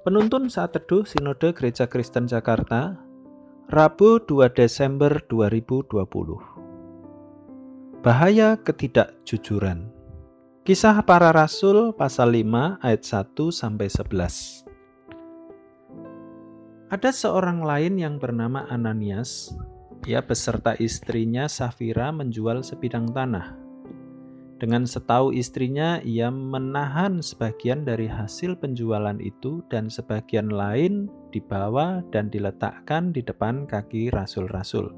Penuntun saat teduh Sinode Gereja Kristen Jakarta, Rabu 2 Desember 2020. Bahaya ketidakjujuran. Kisah para Rasul pasal 5 ayat 1 sampai 11. Ada seorang lain yang bernama Ananias. Ia beserta istrinya Safira menjual sebidang tanah dengan setahu istrinya, ia menahan sebagian dari hasil penjualan itu dan sebagian lain dibawa dan diletakkan di depan kaki rasul-rasul.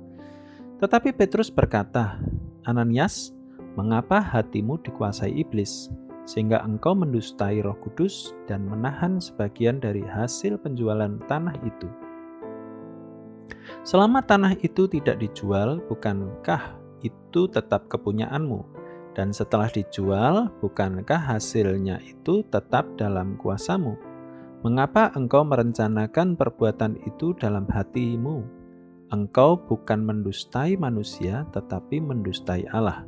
Tetapi Petrus berkata, Ananias, mengapa hatimu dikuasai iblis, sehingga engkau mendustai roh kudus dan menahan sebagian dari hasil penjualan tanah itu? Selama tanah itu tidak dijual, bukankah itu tetap kepunyaanmu? Dan setelah dijual, bukankah hasilnya itu tetap dalam kuasamu? Mengapa engkau merencanakan perbuatan itu dalam hatimu? Engkau bukan mendustai manusia, tetapi mendustai Allah.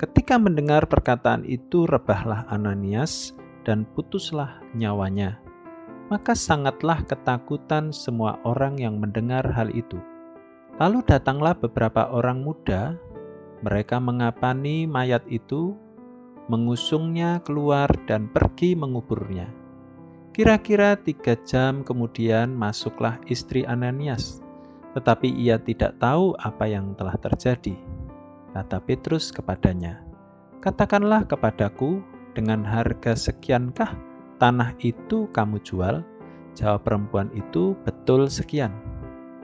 Ketika mendengar perkataan itu, rebahlah Ananias dan putuslah nyawanya. Maka sangatlah ketakutan semua orang yang mendengar hal itu. Lalu datanglah beberapa orang muda mereka mengapani mayat itu, mengusungnya keluar, dan pergi menguburnya. Kira-kira tiga jam kemudian masuklah istri Ananias, tetapi ia tidak tahu apa yang telah terjadi. Kata Petrus kepadanya, "Katakanlah kepadaku, dengan harga sekiankah tanah itu kamu jual?" Jawab perempuan itu, "Betul sekian."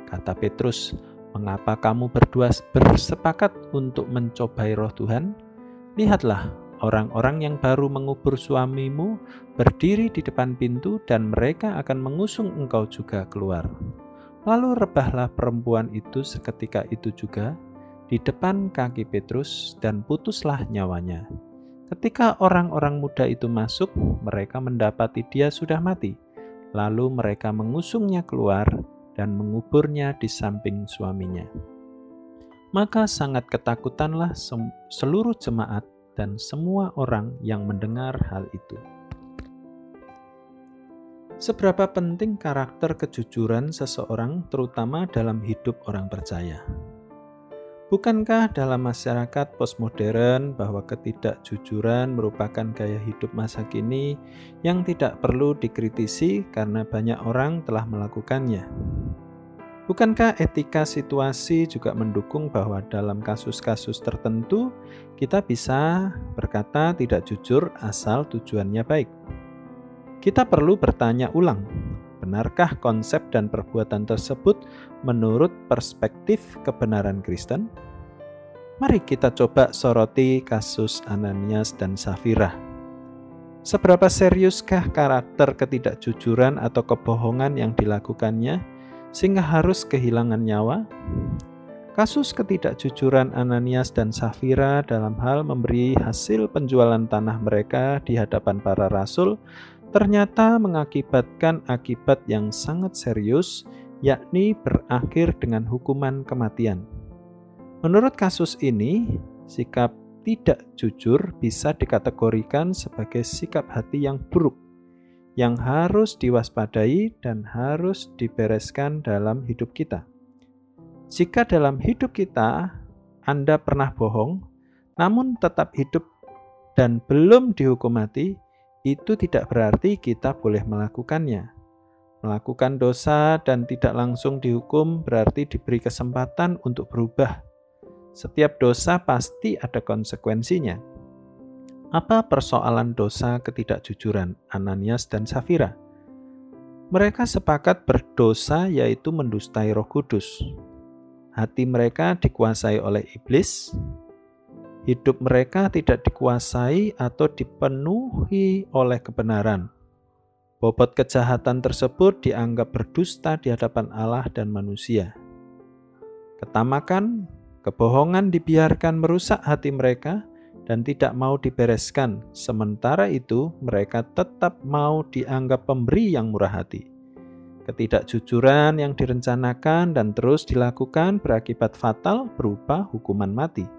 Kata Petrus, Mengapa kamu berdua bersepakat untuk mencobai roh Tuhan? Lihatlah, orang-orang yang baru mengubur suamimu berdiri di depan pintu dan mereka akan mengusung engkau juga keluar. Lalu rebahlah perempuan itu seketika itu juga di depan kaki Petrus dan putuslah nyawanya. Ketika orang-orang muda itu masuk, mereka mendapati dia sudah mati. Lalu mereka mengusungnya keluar dan menguburnya di samping suaminya. Maka sangat ketakutanlah seluruh jemaat dan semua orang yang mendengar hal itu. Seberapa penting karakter kejujuran seseorang, terutama dalam hidup orang percaya? Bukankah dalam masyarakat postmodern bahwa ketidakjujuran merupakan gaya hidup masa kini yang tidak perlu dikritisi karena banyak orang telah melakukannya? Bukankah etika situasi juga mendukung bahwa dalam kasus-kasus tertentu kita bisa berkata tidak jujur asal tujuannya baik? Kita perlu bertanya ulang, benarkah konsep dan perbuatan tersebut menurut perspektif kebenaran Kristen? Mari kita coba soroti kasus Ananias dan Safira. Seberapa seriuskah karakter ketidakjujuran atau kebohongan yang dilakukannya? sehingga harus kehilangan nyawa? Kasus ketidakjujuran Ananias dan Safira dalam hal memberi hasil penjualan tanah mereka di hadapan para rasul ternyata mengakibatkan akibat yang sangat serius, yakni berakhir dengan hukuman kematian. Menurut kasus ini, sikap tidak jujur bisa dikategorikan sebagai sikap hati yang buruk yang harus diwaspadai dan harus dibereskan dalam hidup kita. Jika dalam hidup kita Anda pernah bohong, namun tetap hidup dan belum dihukum mati, itu tidak berarti kita boleh melakukannya. Melakukan dosa dan tidak langsung dihukum berarti diberi kesempatan untuk berubah. Setiap dosa pasti ada konsekuensinya. Apa persoalan dosa ketidakjujuran Ananias dan Safira? Mereka sepakat berdosa yaitu mendustai Roh Kudus. Hati mereka dikuasai oleh iblis. Hidup mereka tidak dikuasai atau dipenuhi oleh kebenaran. Bobot kejahatan tersebut dianggap berdusta di hadapan Allah dan manusia. Ketamakan, kebohongan dibiarkan merusak hati mereka dan tidak mau dibereskan. Sementara itu, mereka tetap mau dianggap pemberi yang murah hati. Ketidakjujuran yang direncanakan dan terus dilakukan berakibat fatal berupa hukuman mati.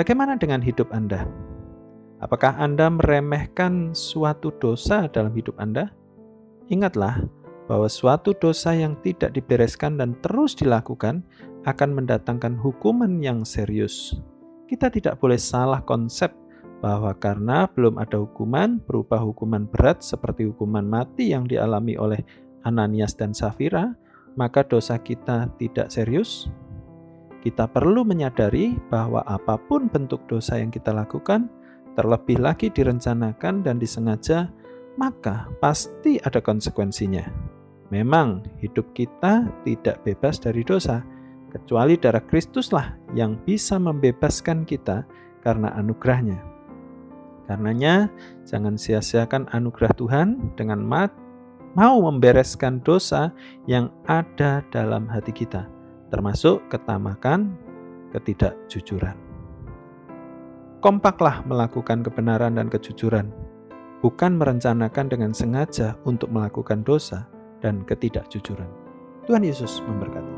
Bagaimana dengan hidup Anda? Apakah Anda meremehkan suatu dosa dalam hidup Anda? Ingatlah bahwa suatu dosa yang tidak dibereskan dan terus dilakukan akan mendatangkan hukuman yang serius. Kita tidak boleh salah konsep bahwa karena belum ada hukuman berupa hukuman berat seperti hukuman mati yang dialami oleh Ananias dan Safira, maka dosa kita tidak serius. Kita perlu menyadari bahwa apa pun bentuk dosa yang kita lakukan, terlebih lagi direncanakan dan disengaja, maka pasti ada konsekuensinya. Memang hidup kita tidak bebas dari dosa, kecuali darah Kristuslah yang bisa membebaskan kita karena anugerahnya. Karenanya, jangan sia-siakan anugerah Tuhan dengan mat mau membereskan dosa yang ada dalam hati kita, termasuk ketamakan, ketidakjujuran. Kompaklah melakukan kebenaran dan kejujuran, bukan merencanakan dengan sengaja untuk melakukan dosa, dan ketidakjujuran. Tuhan Yesus memberkati.